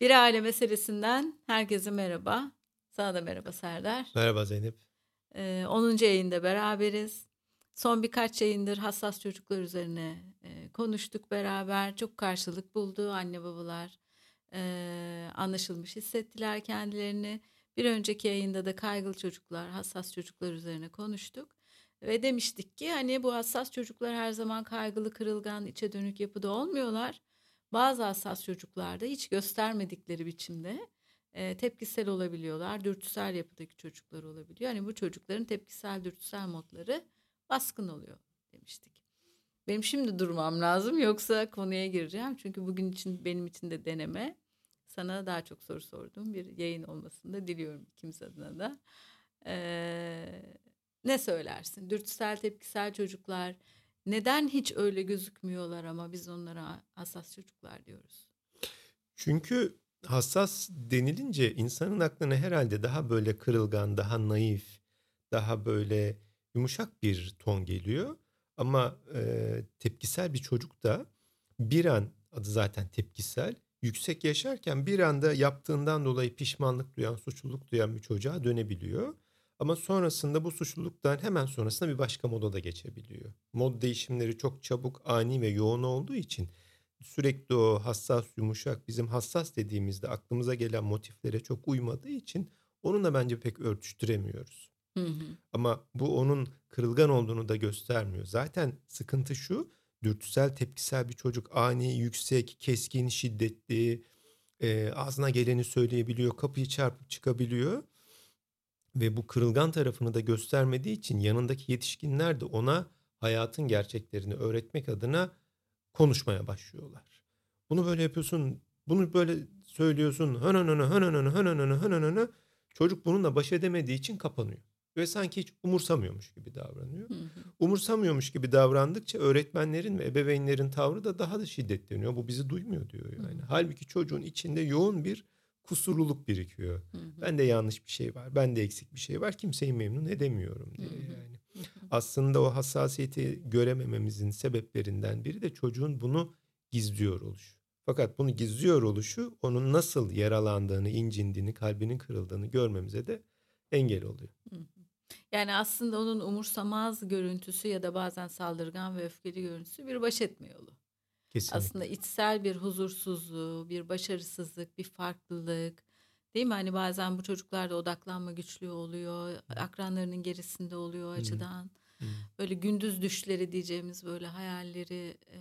Bir aile meselesinden herkese merhaba. Sana da merhaba Serdar. Merhaba Zeynep. Ee, 10. yayında beraberiz. Son birkaç yayındır hassas çocuklar üzerine e, konuştuk beraber. Çok karşılık buldu anne babalar. E, anlaşılmış hissettiler kendilerini. Bir önceki yayında da kaygılı çocuklar, hassas çocuklar üzerine konuştuk. Ve demiştik ki hani bu hassas çocuklar her zaman kaygılı, kırılgan, içe dönük yapıda olmuyorlar. Bazı hassas çocuklarda hiç göstermedikleri biçimde e, tepkisel olabiliyorlar. Dürtüsel yapıdaki çocuklar olabiliyor. Hani bu çocukların tepkisel dürtüsel modları baskın oluyor demiştik. Benim şimdi durmam lazım yoksa konuya gireceğim. Çünkü bugün için benim için de deneme. Sana daha çok soru sorduğum bir yayın olmasını da diliyorum ikimiz adına da. Ee, ne söylersin? Dürtüsel tepkisel çocuklar neden hiç öyle gözükmüyorlar ama biz onlara hassas çocuklar diyoruz? Çünkü hassas denilince insanın aklına herhalde daha böyle kırılgan, daha naif, daha böyle yumuşak bir ton geliyor. Ama e, tepkisel bir çocuk da bir an adı zaten tepkisel yüksek yaşarken bir anda yaptığından dolayı pişmanlık duyan, suçluluk duyan bir çocuğa dönebiliyor. Ama sonrasında bu suçluluktan hemen sonrasında bir başka moda da geçebiliyor. Mod değişimleri çok çabuk, ani ve yoğun olduğu için sürekli o hassas, yumuşak, bizim hassas dediğimizde aklımıza gelen motiflere çok uymadığı için onunla bence pek örtüştüremiyoruz. Hı hı. Ama bu onun kırılgan olduğunu da göstermiyor. Zaten sıkıntı şu, dürtüsel, tepkisel bir çocuk ani, yüksek, keskin, şiddetli, e, ağzına geleni söyleyebiliyor, kapıyı çarpıp çıkabiliyor. Ve bu kırılgan tarafını da göstermediği için yanındaki yetişkinler de ona hayatın gerçeklerini öğretmek adına konuşmaya başlıyorlar. Bunu böyle yapıyorsun, bunu böyle söylüyorsun, hınanını, hınanını, hınanını, hınanını. Çocuk bununla baş edemediği için kapanıyor. Ve sanki hiç umursamıyormuş gibi davranıyor. Hı hı. Umursamıyormuş gibi davrandıkça öğretmenlerin ve ebeveynlerin tavrı da daha da şiddetleniyor. Bu bizi duymuyor diyor yani. Hı hı. Halbuki çocuğun içinde yoğun bir kusurluluk birikiyor. Hı hı. Ben de yanlış bir şey var. Ben de eksik bir şey var. Kimseyi memnun edemiyorum diye hı hı. yani. Hı hı. Aslında o hassasiyeti göremememizin sebeplerinden biri de çocuğun bunu gizliyor oluşu. Fakat bunu gizliyor oluşu onun nasıl yaralandığını, incindiğini, kalbinin kırıldığını görmemize de engel oluyor. Hı hı. Yani aslında onun umursamaz görüntüsü ya da bazen saldırgan ve öfkeli görüntüsü bir baş etme yolu. Kesinlikle. Aslında içsel bir huzursuzluğu, bir başarısızlık, bir farklılık. Değil mi? Hani bazen bu çocuklarda odaklanma güçlüğü oluyor. Akranlarının gerisinde oluyor açıdan. Hmm. Böyle gündüz düşleri diyeceğimiz böyle hayalleri e,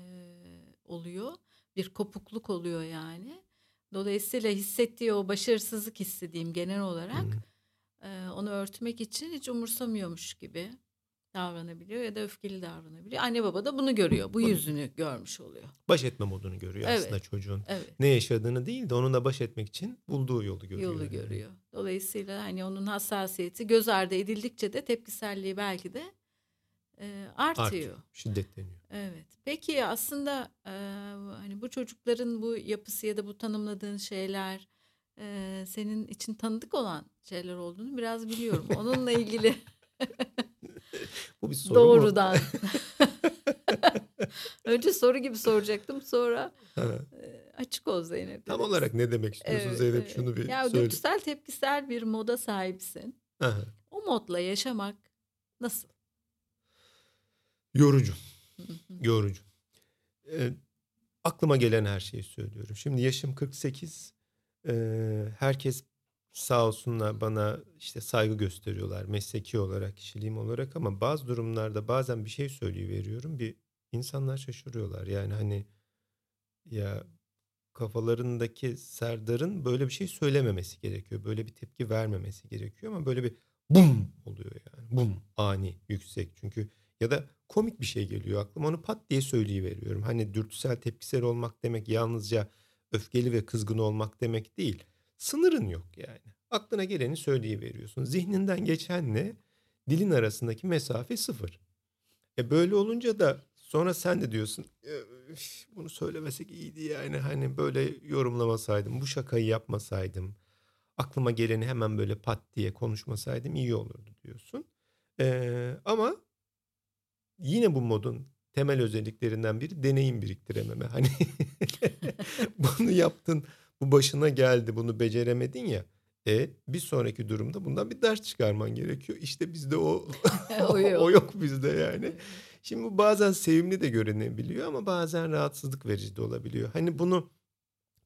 oluyor. Bir kopukluk oluyor yani. Dolayısıyla hissettiği o başarısızlık hissediğim genel olarak hmm. e, onu örtmek için hiç umursamıyormuş gibi davranabiliyor ya da öfkeli davranabiliyor. Anne baba da bunu görüyor. Bu yüzünü görmüş oluyor. Baş etme modunu görüyor evet. aslında çocuğun. Evet. Ne yaşadığını değil de onunla baş etmek için bulduğu yolu görüyor. Yolu yani. görüyor. Dolayısıyla hani onun hassasiyeti göz ardı edildikçe de tepkiselliği belki de e, artıyor. Artıyor, şiddetleniyor. Evet. Peki aslında e, hani bu çocukların bu yapısı ya da bu tanımladığın şeyler e, senin için tanıdık olan şeyler olduğunu biraz biliyorum. Onunla ilgili Bu bir soru Doğrudan. Önce soru gibi soracaktım sonra açık ol Zeynep. Tam olarak ne demek istiyorsun evet, Zeynep evet. şunu bir ya, söyle. Dürtüsel tepkisel bir moda sahipsin. Aha. O modla yaşamak nasıl? Yorucu. Yorucu. Ee, aklıma gelen her şeyi söylüyorum. Şimdi yaşım 48. Ee, herkes sağ olsunlar bana işte saygı gösteriyorlar mesleki olarak, kişiliğim olarak ama bazı durumlarda bazen bir şey söyleyiveriyorum. Bir insanlar şaşırıyorlar. Yani hani ya kafalarındaki Serdar'ın böyle bir şey söylememesi gerekiyor. Böyle bir tepki vermemesi gerekiyor ama böyle bir bum oluyor yani. Bum ani, yüksek. Çünkü ya da komik bir şey geliyor aklıma onu pat diye söyleyiveriyorum. Hani dürtüsel tepkisel olmak demek yalnızca öfkeli ve kızgın olmak demek değil sınırın yok yani. Aklına geleni söyleyiveriyorsun. Zihninden geçenle dilin arasındaki mesafe sıfır. E böyle olunca da sonra sen de diyorsun bunu söylemesek iyiydi yani hani böyle yorumlamasaydım bu şakayı yapmasaydım aklıma geleni hemen böyle pat diye konuşmasaydım iyi olurdu diyorsun. Ee, ama yine bu modun temel özelliklerinden biri deneyim biriktirememe. Hani bunu yaptın Bu başına geldi bunu beceremedin ya. E bir sonraki durumda bundan bir ders çıkarman gerekiyor. İşte bizde o o yok. o yok bizde yani. Şimdi bu bazen sevimli de görünebiliyor ama bazen rahatsızlık verici de olabiliyor. Hani bunu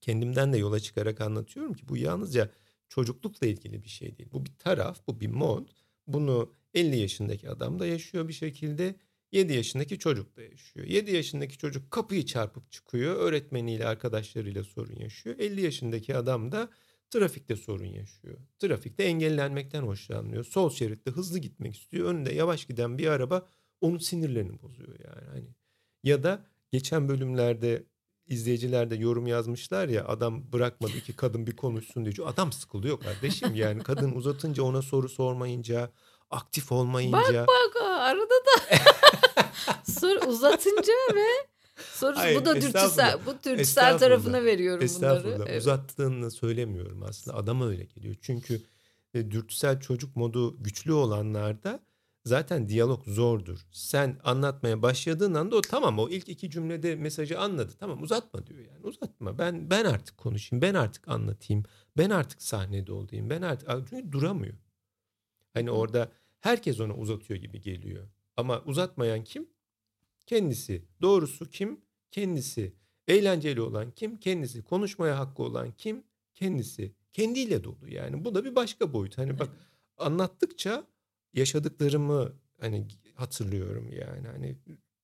kendimden de yola çıkarak anlatıyorum ki bu yalnızca çocuklukla ilgili bir şey değil. Bu bir taraf, bu bir mod. Bunu 50 yaşındaki adam da yaşıyor bir şekilde. 7 yaşındaki çocuk da yaşıyor. 7 yaşındaki çocuk kapıyı çarpıp çıkıyor. Öğretmeniyle, arkadaşlarıyla sorun yaşıyor. 50 yaşındaki adam da trafikte sorun yaşıyor. Trafikte engellenmekten hoşlanmıyor. Sol şeritte hızlı gitmek istiyor. Önünde yavaş giden bir araba onun sinirlerini bozuyor yani. Hani ya da geçen bölümlerde izleyiciler de yorum yazmışlar ya adam bırakmadı ki kadın bir konuşsun diye. Adam sıkılıyor kardeşim yani kadın uzatınca ona soru sormayınca aktif olmayınca. Bak bak arada da soru uzatınca ve soru Hayır, bu da dürtüsel bu dürtüsel tarafına veriyorum estağfurullah. bunları. Evet. Uzattığını söylemiyorum aslında. Adama öyle geliyor. Çünkü e, dürtüsel çocuk modu güçlü olanlarda zaten diyalog zordur. Sen anlatmaya başladığın anda o tamam o ilk iki cümlede mesajı anladı. Tamam uzatma diyor yani. Uzatma. Ben ben artık konuşayım. Ben artık anlatayım. Ben artık sahnede olayım. Ben artık çünkü duramıyor. Hani orada herkes ona uzatıyor gibi geliyor. Ama uzatmayan kim? Kendisi. Doğrusu kim? Kendisi. Eğlenceli olan kim? Kendisi. Konuşmaya hakkı olan kim? Kendisi. Kendiyle dolu yani. Bu da bir başka boyut. Hani bak anlattıkça yaşadıklarımı hani hatırlıyorum yani. Hani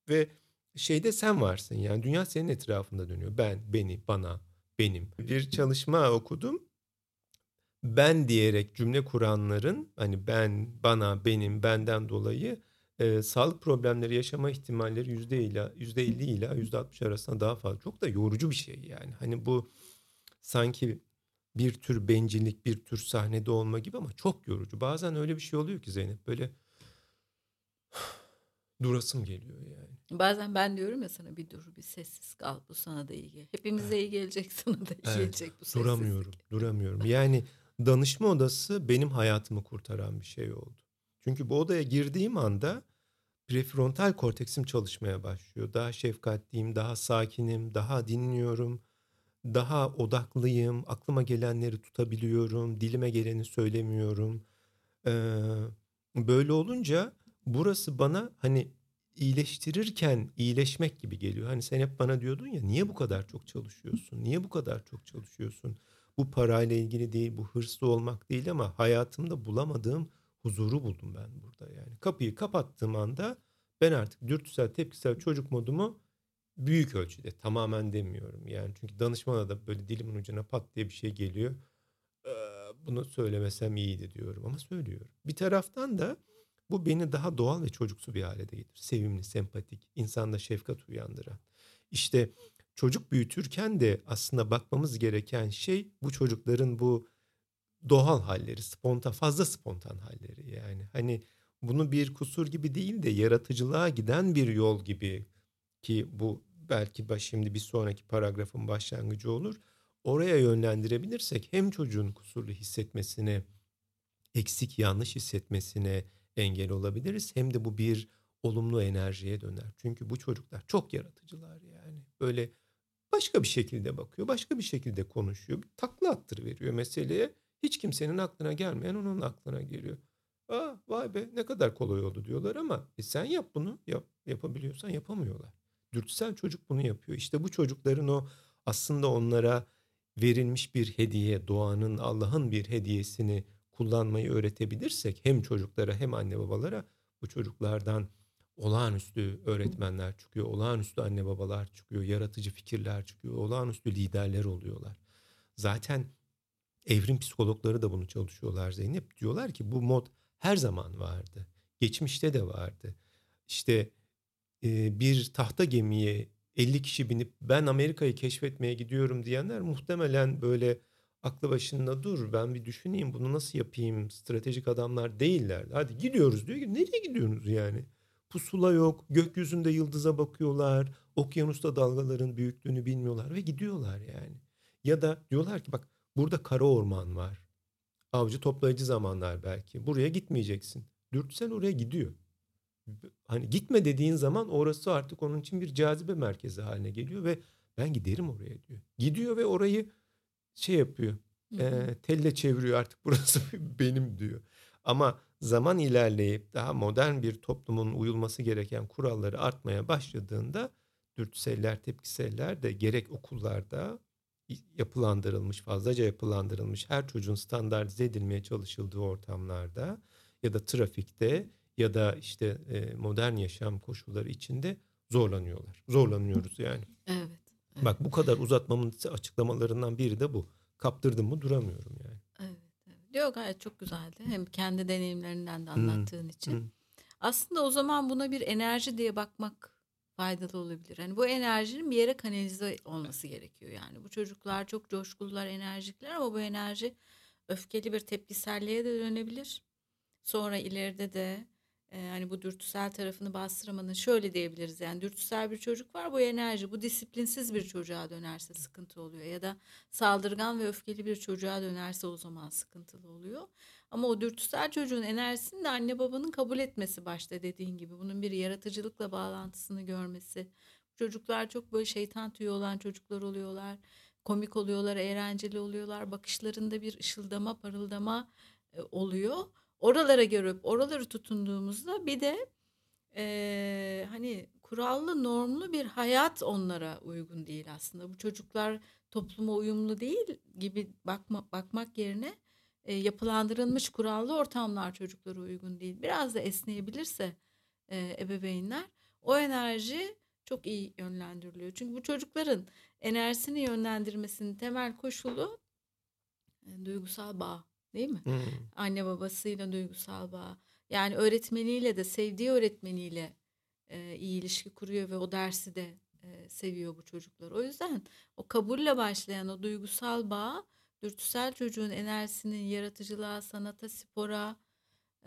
ve şeyde sen varsın yani dünya senin etrafında dönüyor. Ben, beni, bana, benim. Bir çalışma okudum. Ben diyerek cümle kuranların hani ben, bana, benim, benden dolayı e, sağlık problemleri yaşama ihtimalleri yüzde ila yüzde elli ila yüzde altmış arasında daha fazla. Çok da yorucu bir şey yani. Hani bu sanki bir tür bencillik, bir tür sahnede olma gibi ama çok yorucu. Bazen öyle bir şey oluyor ki Zeynep böyle durasım geliyor yani. Bazen ben diyorum ya sana bir dur bir sessiz kal bu sana da iyi gelecek. Hepimize evet. iyi gelecek sana da iyi evet. gelecek bu sessizlik. Duramıyorum duramıyorum yani danışma odası benim hayatımı kurtaran bir şey oldu. Çünkü bu odaya girdiğim anda prefrontal korteksim çalışmaya başlıyor. Daha şefkatliyim, daha sakinim, daha dinliyorum, daha odaklıyım, aklıma gelenleri tutabiliyorum, dilime geleni söylemiyorum. Ee, böyle olunca burası bana hani iyileştirirken iyileşmek gibi geliyor. Hani sen hep bana diyordun ya niye bu kadar çok çalışıyorsun? Niye bu kadar çok çalışıyorsun? Bu parayla ilgili değil, bu hırslı olmak değil ama hayatımda bulamadığım huzuru buldum ben burada yani. Kapıyı kapattığım anda ben artık dürtüsel tepkisel çocuk modumu büyük ölçüde tamamen demiyorum yani. Çünkü danışmana da böyle dilimin ucuna pat diye bir şey geliyor. Ee, bunu söylemesem iyiydi diyorum ama söylüyorum. Bir taraftan da bu beni daha doğal ve çocuksu bir hale de. Sevimli, sempatik, insanda şefkat uyandıran. İşte çocuk büyütürken de aslında bakmamız gereken şey bu çocukların bu doğal halleri, spontan, fazla spontan halleri yani. Hani bunu bir kusur gibi değil de yaratıcılığa giden bir yol gibi ki bu belki şimdi bir sonraki paragrafın başlangıcı olur. Oraya yönlendirebilirsek hem çocuğun kusurlu hissetmesine, eksik yanlış hissetmesine engel olabiliriz. Hem de bu bir olumlu enerjiye döner. Çünkü bu çocuklar çok yaratıcılar yani. Böyle başka bir şekilde bakıyor, başka bir şekilde konuşuyor. Bir takla attır veriyor meseleye. Hiç kimsenin aklına gelmeyen onun aklına geliyor. Aa, vay be ne kadar kolay oldu diyorlar ama e sen yap bunu. Yap, yapabiliyorsan yapamıyorlar. Dürtüsel çocuk bunu yapıyor. İşte bu çocukların o aslında onlara verilmiş bir hediye, doğanın, Allah'ın bir hediyesini kullanmayı öğretebilirsek hem çocuklara hem anne babalara bu çocuklardan olağanüstü öğretmenler çıkıyor, olağanüstü anne babalar çıkıyor, yaratıcı fikirler çıkıyor, olağanüstü liderler oluyorlar. Zaten evrim psikologları da bunu çalışıyorlar Zeynep. Diyorlar ki bu mod her zaman vardı. Geçmişte de vardı. İşte e, bir tahta gemiye 50 kişi binip ben Amerika'yı keşfetmeye gidiyorum diyenler muhtemelen böyle aklı başında dur ben bir düşüneyim bunu nasıl yapayım stratejik adamlar değiller. Hadi gidiyoruz diyor ki nereye gidiyorsunuz yani? Pusula yok gökyüzünde yıldıza bakıyorlar okyanusta dalgaların büyüklüğünü bilmiyorlar ve gidiyorlar yani. Ya da diyorlar ki bak burada kara orman var avcı toplayıcı zamanlar belki. Buraya gitmeyeceksin. Dürtüsel oraya gidiyor. Hani gitme dediğin zaman orası artık onun için bir cazibe merkezi haline geliyor ve ben giderim oraya diyor. Gidiyor ve orayı şey yapıyor. E, telle çeviriyor artık burası benim diyor. Ama zaman ilerleyip daha modern bir toplumun uyulması gereken kuralları artmaya başladığında dürtüseller, tepkiseller de gerek okullarda yapılandırılmış, fazlaca yapılandırılmış her çocuğun standartize edilmeye çalışıldığı ortamlarda ya da trafikte ya da işte e, modern yaşam koşulları içinde zorlanıyorlar. Zorlanıyoruz yani. Evet. evet. Bak bu kadar uzatmamın açıklamalarından biri de bu. Kaptırdım mı duramıyorum yani. Evet. evet. Yok gayet çok güzeldi. Hem kendi deneyimlerinden de anlattığın hmm. için. Hmm. Aslında o zaman buna bir enerji diye bakmak faydalı olabilir. Hani bu enerjinin bir yere kanalize olması gerekiyor yani. Bu çocuklar çok coşkulular, enerjikler ama bu enerji öfkeli bir tepkiselliğe de dönebilir. Sonra ileride de e, hani bu dürtüsel tarafını bastıramanın şöyle diyebiliriz yani dürtüsel bir çocuk var bu enerji bu disiplinsiz bir çocuğa dönerse sıkıntı oluyor ya da saldırgan ve öfkeli bir çocuğa dönerse o zaman sıkıntılı oluyor. Ama o dürtüsel çocuğun enerjisini de anne babanın kabul etmesi başta dediğin gibi bunun bir yaratıcılıkla bağlantısını görmesi. Çocuklar çok böyle şeytan tüyü olan çocuklar oluyorlar. Komik oluyorlar, eğlenceli oluyorlar. Bakışlarında bir ışıldama, parıldama e, oluyor oralara görüp oraları tutunduğumuzda bir de e, hani kurallı normlu bir hayat onlara uygun değil aslında. Bu çocuklar topluma uyumlu değil gibi bakma, bakmak yerine e, yapılandırılmış kurallı ortamlar çocuklara uygun değil. Biraz da esneyebilirse e, ebeveynler o enerji çok iyi yönlendiriliyor. Çünkü bu çocukların enerjisini yönlendirmesinin temel koşulu e, duygusal bağ. Değil mi? Hmm. Anne babasıyla duygusal bağ. Yani öğretmeniyle de sevdiği öğretmeniyle e, iyi ilişki kuruyor ve o dersi de e, seviyor bu çocuklar. O yüzden o kabulle başlayan o duygusal bağ dürtüsel çocuğun enerjisinin yaratıcılığa, sanata, spora,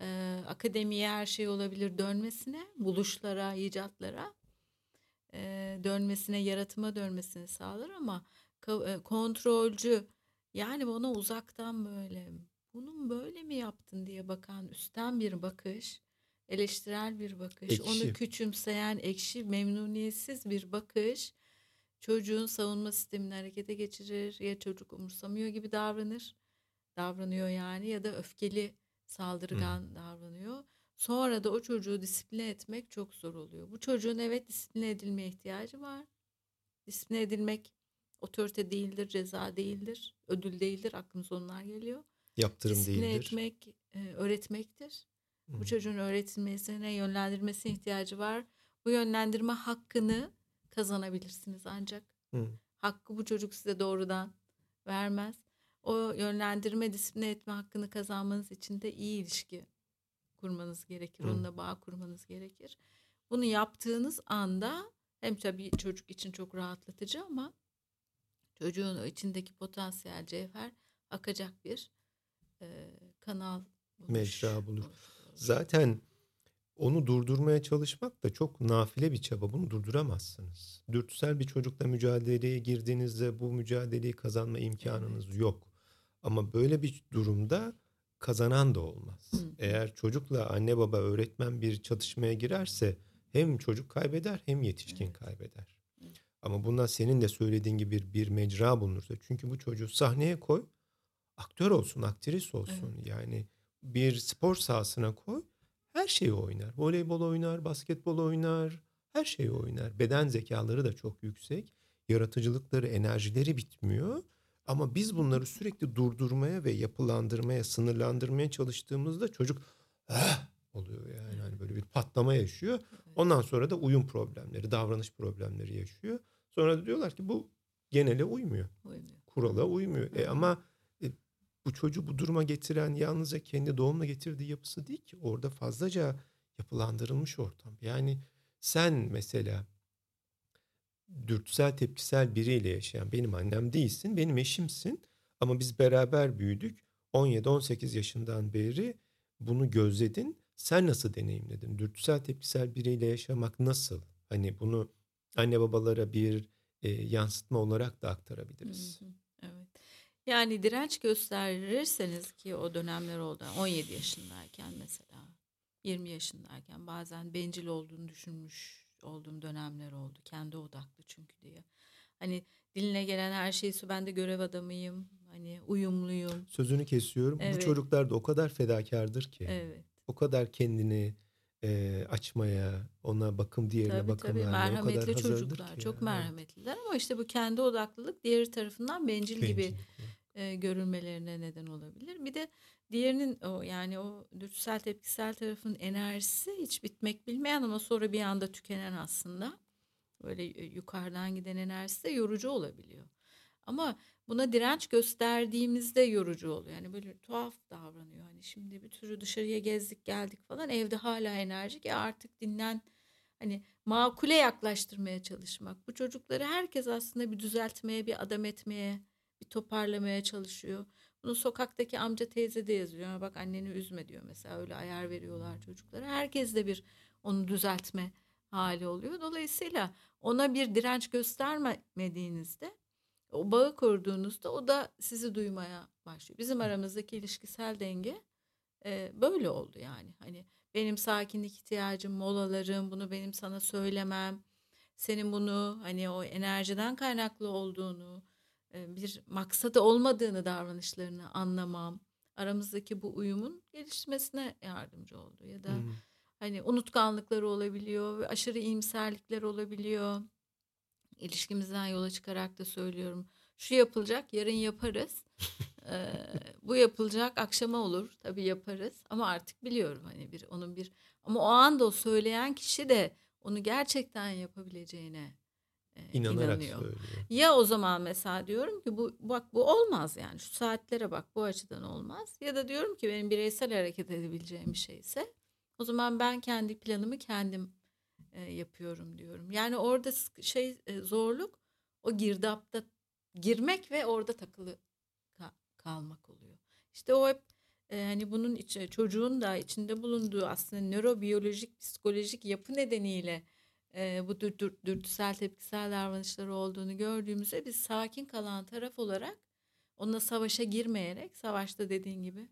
e, akademiye her şey olabilir dönmesine, buluşlara, icatlara e, dönmesine, yaratıma dönmesini sağlar ama e, kontrolcü yani bana uzaktan böyle bunun böyle mi yaptın diye bakan üstten bir bakış, eleştirel bir bakış, ekşi. onu küçümseyen ekşi, memnuniyetsiz bir bakış çocuğun savunma sistemini harekete geçirir ya çocuk umursamıyor gibi davranır, davranıyor yani ya da öfkeli, saldırgan hmm. davranıyor. Sonra da o çocuğu disipline etmek çok zor oluyor. Bu çocuğun evet disipline edilmeye ihtiyacı var. Disipline edilmek otorite değildir, ceza değildir, ödül değildir. Aklımıza onlar geliyor. Yaptırım Disipline değildir. etmek e, öğretmektir. Hmm. Bu çocuğun öğretilmesine, yönlendirmesine ihtiyacı var. Bu yönlendirme hakkını kazanabilirsiniz ancak. Hmm. Hakkı bu çocuk size doğrudan vermez. O yönlendirme, disipline etme hakkını kazanmanız için de iyi ilişki kurmanız gerekir. Hmm. Onunla bağ kurmanız gerekir. Bunu yaptığınız anda hem tabii çocuk için çok rahatlatıcı ama çocuğun içindeki potansiyel cevher akacak bir e, kanal bulur. Mecra bulur. Zaten onu durdurmaya çalışmak da çok nafile bir çaba. Bunu durduramazsınız. Dürtüsel bir çocukla mücadeleye girdiğinizde bu mücadeleyi kazanma imkanınız yok. Ama böyle bir durumda kazanan da olmaz. Hı. Eğer çocukla anne baba öğretmen bir çatışmaya girerse hem çocuk kaybeder hem yetişkin evet. kaybeder. Ama bundan senin de söylediğin gibi bir, bir mecra bulunursa çünkü bu çocuğu sahneye koy aktör olsun, aktris olsun. Evet. Yani bir spor sahasına koy. Her şeyi oynar. Voleybol oynar, basketbol oynar. Her şeyi oynar. Beden zekaları da çok yüksek. Yaratıcılıkları, enerjileri bitmiyor. Ama biz bunları sürekli durdurmaya ve yapılandırmaya, sınırlandırmaya çalıştığımızda çocuk ah! oluyor yani. Hani böyle bir patlama yaşıyor. Ondan sonra da uyum problemleri, davranış problemleri yaşıyor. Sonra da diyorlar ki bu genele uymuyor. uymuyor. Kurala uymuyor. E ama bu çocuğu bu duruma getiren yalnızca kendi doğumla getirdiği yapısı değil ki. Orada fazlaca yapılandırılmış ortam. Yani sen mesela dürtüsel tepkisel biriyle yaşayan benim annem değilsin, benim eşimsin. Ama biz beraber büyüdük. 17-18 yaşından beri bunu gözledin. Sen nasıl deneyimledin? Dürtüsel tepkisel biriyle yaşamak nasıl? Hani bunu anne babalara bir e, yansıtma olarak da aktarabiliriz. Hı. Yani direnç gösterirseniz ki o dönemler oldu. 17 yaşındayken mesela 20 yaşındayken bazen bencil olduğunu düşünmüş olduğum dönemler oldu. Kendi odaklı çünkü diye. Hani diline gelen her şeyi ben de görev adamıyım. Hani uyumluyum. Sözünü kesiyorum. Bu Evet. çocuklar da o kadar fedakardır ki. Evet. O kadar kendini e, açmaya, ona bakım diğerine Tabii bakım tabii vermeye o kadar merhametli çocuklar. ki. Çok merhametliler ama işte bu kendi odaklılık diğeri tarafından bencil gibi Bencillik bu. e, görülmelerine neden olabilir. Bir de diğerinin o yani o dürtüsel tepkisel tarafın enerjisi hiç bitmek bilmeyen ama sonra bir anda tükenen aslında. Böyle e, yukarıdan giden enerjisi de yorucu olabiliyor. Ama buna direnç gösterdiğimizde yorucu oluyor. Yani böyle tuhaf davranıyor. Hani şimdi bir türlü dışarıya gezdik geldik falan evde hala enerjik. E artık dinlen hani makule yaklaştırmaya çalışmak. Bu çocukları herkes aslında bir düzeltmeye, bir adam etmeye, bir toparlamaya çalışıyor. Bunu sokaktaki amca teyze de yazıyor. "Ha Bak anneni üzme diyor mesela. Öyle ayar veriyorlar çocuklara. Herkes de bir onu düzeltme hali oluyor. Dolayısıyla ona bir direnç göstermediğinizde o bağı kurduğunuzda o da sizi duymaya başlıyor. Bizim aramızdaki ilişkisel denge e, böyle oldu yani. Hani benim sakinlik ihtiyacım, molalarım, bunu benim sana söylemem, senin bunu hani o enerjiden kaynaklı olduğunu, e, bir maksadı olmadığını davranışlarını anlamam, aramızdaki bu uyumun gelişmesine yardımcı oldu. Ya da Hmm. hani unutkanlıkları olabiliyor, aşırı iyimserlikler olabiliyor. İlişkimizden yola çıkarak da söylüyorum. Şu yapılacak, yarın yaparız. Ee, bu yapılacak, akşama olur. Tabii yaparız. Ama artık biliyorum hani bir onun bir ama o anda o söyleyen kişi de onu gerçekten yapabileceğine e, İnanarak inanıyor. söylüyor. Ya o zaman mesela diyorum ki bu bak bu olmaz yani şu saatlere bak bu açıdan olmaz. Ya da diyorum ki benim bireysel hareket edebileceğim bir şeyse o zaman ben kendi planımı kendim e, yapıyorum diyorum. Yani orada şey e, zorluk o girdapta girmek ve orada takılı ka- kalmak oluyor. İşte o hep e, hani bunun içi, çocuğun da içinde bulunduğu aslında nörobiyolojik psikolojik yapı nedeniyle e, bu dür, dür- dürtüsel tepkisel davranışları olduğunu gördüğümüzde biz sakin kalan taraf olarak onunla savaşa girmeyerek savaşta dediğin gibi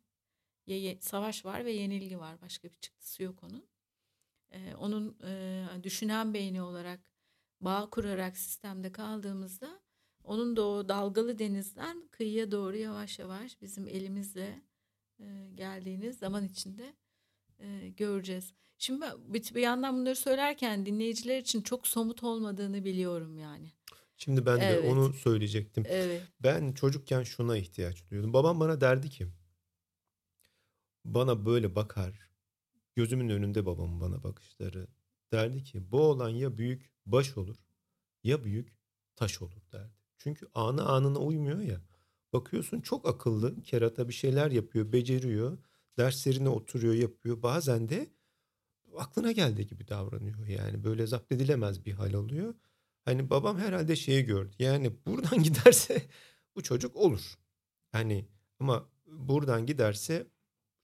ye- savaş var ve yenilgi var. Başka bir çıktısı yok onun. Ee, onun e, düşünen beyni olarak bağ kurarak sistemde kaldığımızda onun da o dalgalı denizden kıyıya doğru yavaş yavaş bizim elimizle e, geldiğiniz zaman içinde e, göreceğiz. Şimdi bir, bir yandan bunları söylerken dinleyiciler için çok somut olmadığını biliyorum yani. Şimdi ben de Evet. onu söyleyecektim. Evet. Ben çocukken şuna ihtiyaç duyuyordum. Babam bana derdi ki bana böyle bakar. Gözümün önünde babamın bana bakışları. Derdi ki bu olan ya büyük baş olur ya büyük taş olur derdi. Çünkü anı anına uymuyor ya. Bakıyorsun çok akıllı, kerata bir şeyler yapıyor, beceriyor. Derslerine oturuyor, yapıyor. Bazen de aklına geldiği gibi davranıyor. Yani böyle zapt edilemez bir hal alıyor. Hani babam herhalde şeyi gördü. Yani buradan giderse bu çocuk olur. Hani ama buradan giderse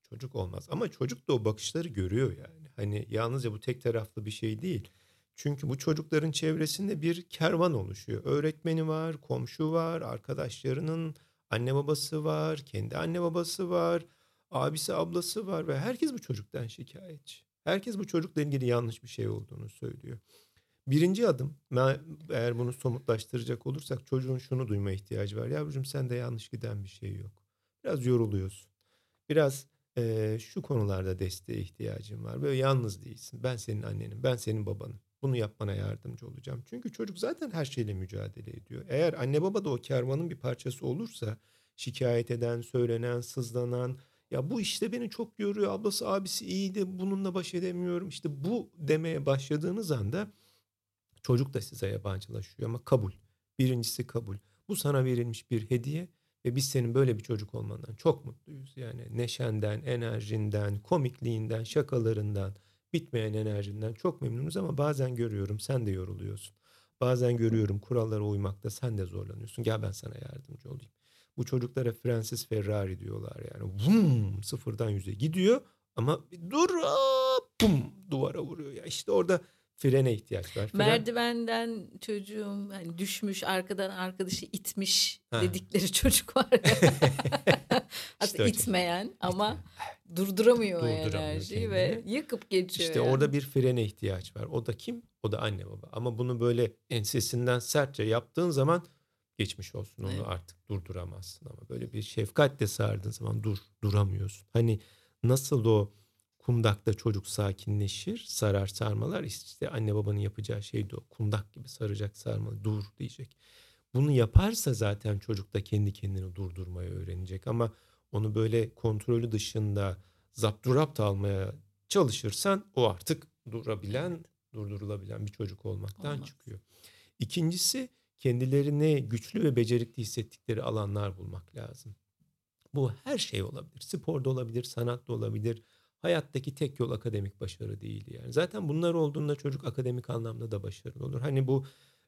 çocuk olmaz. Ama çocuk da o bakışları görüyor yani. Hani yalnızca bu tek taraflı bir şey değil. Çünkü bu çocukların çevresinde bir kervan oluşuyor. Öğretmeni var, komşu var, arkadaşlarının anne babası var, kendi anne babası var, abisi ablası var ve herkes bu çocuktan şikayetçi. Herkes bu çocukla ilgili yanlış bir şey olduğunu söylüyor. Birinci adım eğer bunu somutlaştıracak olursak çocuğun şunu duyma ihtiyacı var. Yavrucuğum sende yanlış giden bir şey yok. Biraz yoruluyorsun. Biraz eee, şu konularda desteğe ihtiyacın var. Böyle yalnız değilsin. Ben senin annenim, ben senin babanım. Bunu yapmana yardımcı olacağım. Çünkü çocuk zaten her şeyle mücadele ediyor. Eğer anne baba da o kervanın bir parçası olursa şikayet eden, söylenen, sızlanan ya bu işte beni çok yoruyor. Ablası abisi iyiydi. Bununla baş edemiyorum. İşte bu demeye başladığınız anda çocuk da size yabancılaşıyor ama kabul. Birincisi kabul. Bu sana verilmiş bir hediye ve biz senin böyle bir çocuk olmandan çok mutluyuz. Yani neşenden, enerjinden, komikliğinden, şakalarından, bitmeyen enerjinden çok memnunuz ama bazen görüyorum sen de yoruluyorsun. Bazen görüyorum kurallara uymakta sen de zorlanıyorsun. Gel ben sana yardımcı olayım. Bu çocuklara Francis Ferrari diyorlar yani. Vum, sıfırdan yüze gidiyor ama bir dur hop, bum duvara vuruyor. Ya işte orada frene ihtiyaç var. Fren- Merdivenden çocuğum hani düşmüş arkadan arkadaşı itmiş Ha. dedikleri çocuk var ya. Aslında İşte itmeyen ama durduramıyor Durduramıyor enerjiyi ve yıkıp geçiyor. İşte yani. orada bir frene ihtiyaç var. O da kim? O da anne baba. Ama bunu böyle ensesinden sertçe yaptığın zaman geçmiş olsun onu Evet. artık durduramazsın ama böyle bir şefkatle sardığın zaman dur duramıyorsun. Hani nasıl o kundakta çocuk sakinleşir sarar sarmalar işte anne babanın yapacağı şey de o kundak gibi saracak sarmalı dur diyecek. Bunu yaparsa zaten çocuk da kendi kendini durdurmayı öğrenecek ama onu böyle kontrolü dışında zapturapt almaya çalışırsan o artık durabilen, durdurulabilen bir çocuk olmaktan Olmaz. çıkıyor. İkincisi kendilerini güçlü ve becerikli hissettikleri alanlar bulmak lazım. Bu her şey olabilir. Sporda olabilir, sanatta olabilir. Hayattaki tek yol akademik başarı değil yani. Zaten bunlar olduğunda çocuk akademik anlamda da başarılı olur. Hani bu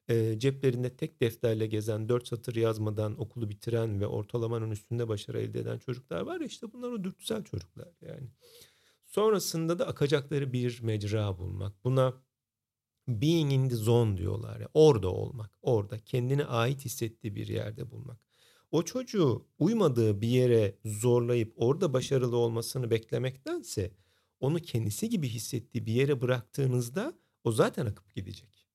e, ceplerinde tek defterle gezen, dört satır yazmadan okulu bitiren ve ortalamanın üstünde başarı elde eden çocuklar var ya işte bunlar o dürtüsel çocuklar yani. Sonrasında da akacakları bir mecra bulmak. Buna being in the zone diyorlar ya. Orada olmak, orada kendine ait hissettiği bir yerde bulmak. O çocuğu uymadığı bir yere zorlayıp orada başarılı olmasını beklemektense onu kendisi gibi hissettiği bir yere bıraktığınızda o zaten akıp gidecek.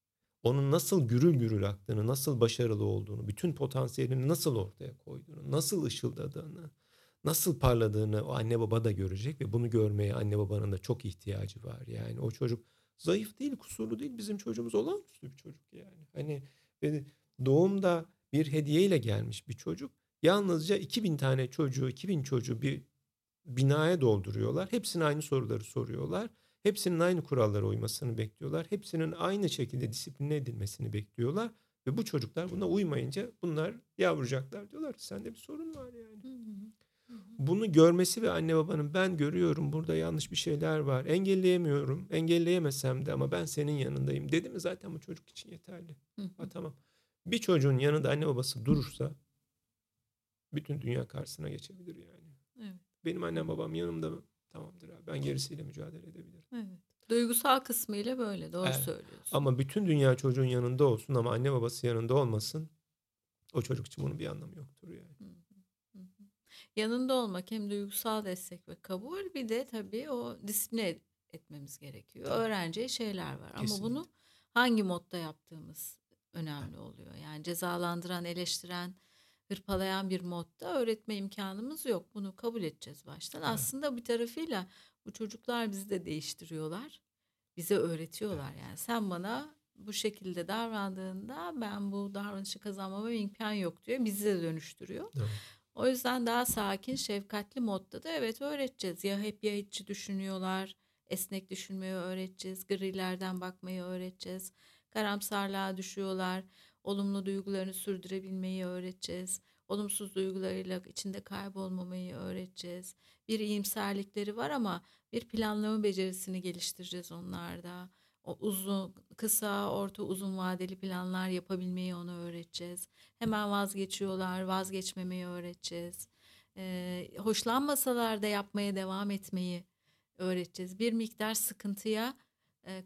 Onun nasıl gürül gürül aktığını, nasıl başarılı olduğunu, bütün potansiyelini nasıl ortaya koyduğunu, nasıl ışıldadığını, nasıl parladığını o anne baba da görecek ve bunu görmeye anne babanın da çok ihtiyacı var. Yani o çocuk zayıf değil, kusurlu değil. Bizim çocuğumuz olağanüstü bir çocuk yani. Hani doğumda bir hediyeyle gelmiş bir çocuk. Yalnızca 2000 tane çocuğu, 2000 çocuğu bir binaya dolduruyorlar. Hepsine aynı soruları soruyorlar. Hepsinin aynı kurallara uymasını bekliyorlar. Hepsinin aynı şekilde disipline edilmesini bekliyorlar. Ve bu çocuklar buna uymayınca bunlar yavrucaklar diyorlar ki sende bir sorun var yani. Hı hı. Bunu görmesi ve anne babanın ben görüyorum burada yanlış bir şeyler var. Engelleyemiyorum. Engelleyemesem de ama ben senin yanındayım dedi mi zaten bu çocuk için yeterli. Hı. Ha, tamam. Bir çocuğun yanında anne babası durursa bütün dünya karşısına geçebilir yani. Evet. Benim annem babam yanımda mı? Tamamdır abi. Ben gerisiyle mücadele edebilirim. Evet. Duygusal kısmıyla böyle doğru Evet. söylüyorsun. Ama bütün dünya çocuğun yanında olsun ama anne babası yanında olmasın. O çocuk için bunun bir anlamı yoktur yani. Hı hı. Yanında olmak hem duygusal destek ve kabul bir de tabii o disipline et- etmemiz gerekiyor. Tabii. Öğreneceği şeyler var ama Kesinlikle. bunu hangi modda yaptığımız önemli oluyor. Yani cezalandıran, eleştiren, hırpalayan bir modda öğretme imkanımız yok. Bunu kabul edeceğiz baştan. Evet. Aslında bir tarafıyla bu çocuklar bizi de değiştiriyorlar. Bize öğretiyorlar yani. Sen bana bu şekilde davrandığında ben bu davranışı kazanmama imkan yok diyor. Bizi de dönüştürüyor. Evet. O yüzden daha sakin, şefkatli modda da evet öğreteceğiz. Ya hep ya içi düşünüyorlar, esnek düşünmeyi öğreteceğiz, grilerden bakmayı öğreteceğiz. Karamsarlığa düşüyorlar, olumlu duygularını sürdürebilmeyi öğreteceğiz. Olumsuz duygularıyla içinde kaybolmamayı öğreteceğiz. Bir iyimserlikleri var ama bir planlama becerisini geliştireceğiz onlarda. O uzun, kısa, orta, uzun vadeli planlar yapabilmeyi ona öğreteceğiz. Hemen vazgeçiyorlar, vazgeçmemeyi öğreteceğiz. Ee, hoşlanmasalar da yapmaya devam etmeyi öğreteceğiz. Bir miktar sıkıntıya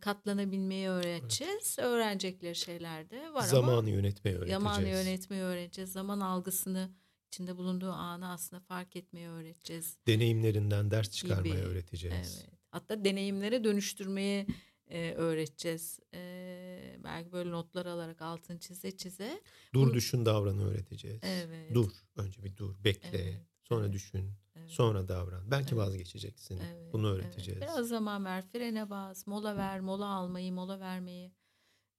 katlanabilmeyi öğreteceğiz. Öğrenecekleri şeyler de var ama Zamanı yönetmeyi öğreteceğiz. zamanı yönetmeyi öğreteceğiz. Zaman algısını içinde bulunduğu anı aslında fark etmeyi öğreteceğiz. Deneyimlerinden ders çıkarmayı Gibi. öğreteceğiz. Evet. Hatta deneyimlere dönüştürmeyi e, öğreteceğiz. E, belki böyle notlar alarak altını çize çize. Dur Bunu- düşün davran öğreteceğiz. Evet. Dur. Önce bir dur. Bekle. Evet, Sonra evet, düşün. evet. Sonra davran. Belki Evet. vazgeçeceksin. Evet, Bunu evet. öğreteceğiz. Biraz zaman ver, frene bas, mola ver, mola almayı, mola vermeyi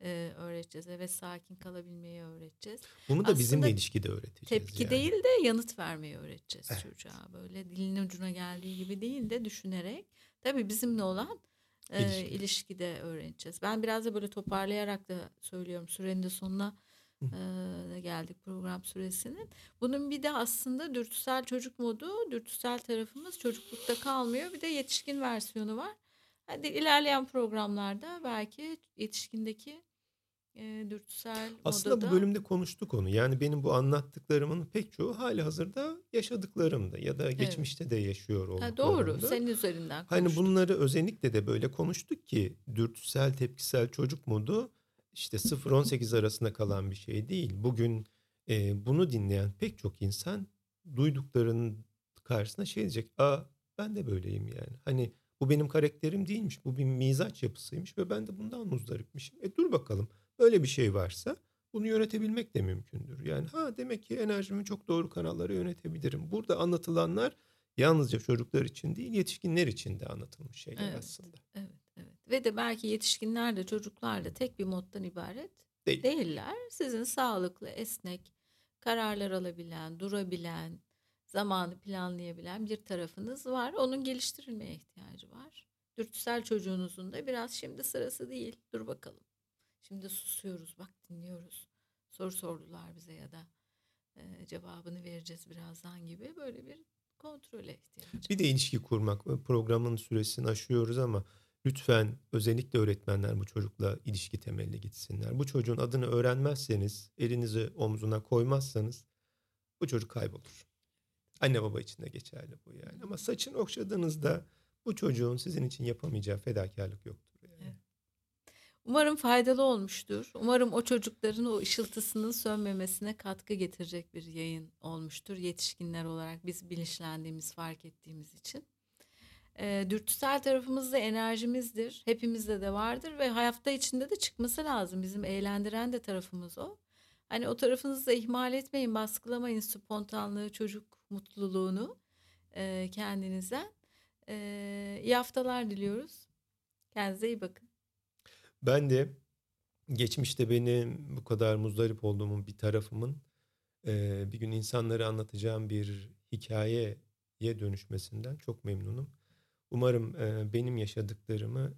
e, öğreteceğiz. Evet sakin kalabilmeyi öğreteceğiz. Bunu da bizimle Aslında ilişkide öğreteceğiz. Tepki yani. değil de yanıt vermeyi öğreteceğiz Evet. çocuğa. Böyle dilin ucuna geldiği gibi değil de düşünerek. Tabii bizimle olan e, İlişkide. öğreneceğiz. Ben biraz da böyle toparlayarak da söylüyorum. Sürenin de sonuna. E, geldik program süresinin. Bunun bir de aslında dürtüsel çocuk modu, dürtüsel tarafımız çocuklukta kalmıyor. Bir de yetişkin versiyonu var. Hadi ilerleyen programlarda belki yetişkindeki e, dürtüsel Aslında modu bu bölümde konuştuk onu. Yani benim bu anlattıklarımın pek çoğu hali hazırda yaşadıklarımda ya da geçmişte de yaşıyor Ha, olduklarımda. doğru. Senin üzerinden Hani konuştuk. bunları özellikle de böyle konuştuk ki dürtüsel tepkisel çocuk modu işte 0-18 arasında kalan bir şey değil. Bugün e, bunu dinleyen pek çok insan duyduklarının karşısına şey diyecek. Aa ben de böyleyim yani. Hani bu benim karakterim değilmiş. Bu bir mizaç yapısıymış ve ben de bundan muzdaripmişim. E dur bakalım. Böyle bir şey varsa Bunu yönetebilmek de mümkündür. Yani ha demek ki enerjimi çok doğru kanallara yönetebilirim. Burada anlatılanlar yalnızca çocuklar için değil yetişkinler için de anlatılmış şeyler Evet, aslında. evet, evet. Ve de belki yetişkinler de çocuklar da tek bir moddan ibaret Değil. değiller. Sizin sağlıklı, esnek, kararlar alabilen, durabilen, zamanı planlayabilen bir tarafınız var. Onun geliştirilmeye ihtiyacı var. Dürtüsel çocuğunuzun da biraz şimdi sırası değil. Dur bakalım. Şimdi susuyoruz, bak dinliyoruz. Soru sordular bize ya da e, cevabını vereceğiz birazdan gibi böyle bir kontrole ihtiyacı Bir de ilişki kurmak. Programın süresini aşıyoruz ama lütfen özellikle öğretmenler bu çocukla ilişki temelli gitsinler. Bu çocuğun adını öğrenmezseniz, elinizi omzuna koymazsanız bu çocuk kaybolur. Anne baba için de geçerli bu yani. Ama saçını okşadığınızda bu çocuğun sizin için yapamayacağı fedakarlık yoktur. Yani. Umarım faydalı olmuştur. Umarım o çocukların o ışıltısının sönmemesine katkı getirecek bir yayın olmuştur. Yetişkinler olarak biz bilinçlendiğimiz, fark ettiğimiz için. E, dürtüsel tarafımız da enerjimizdir. Hepimizde de vardır ve hafta içinde de çıkması lazım. Bizim eğlendiren de tarafımız o. Hani o tarafınızı da ihmal etmeyin, baskılamayın spontanlığı, çocuk mutluluğunu e, kendinize. E, iyi haftalar diliyoruz. Kendinize iyi bakın. Ben de geçmişte benim bu kadar muzdarip olduğumun bir tarafımın e, bir gün insanlara anlatacağım bir hikayeye dönüşmesinden çok memnunum. Umarım e, benim yaşadıklarımı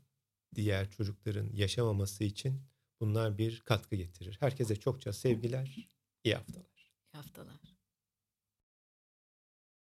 diğer çocukların yaşamaması için bunlar bir katkı getirir. Herkese çokça sevgiler, iyi haftalar. İyi haftalar.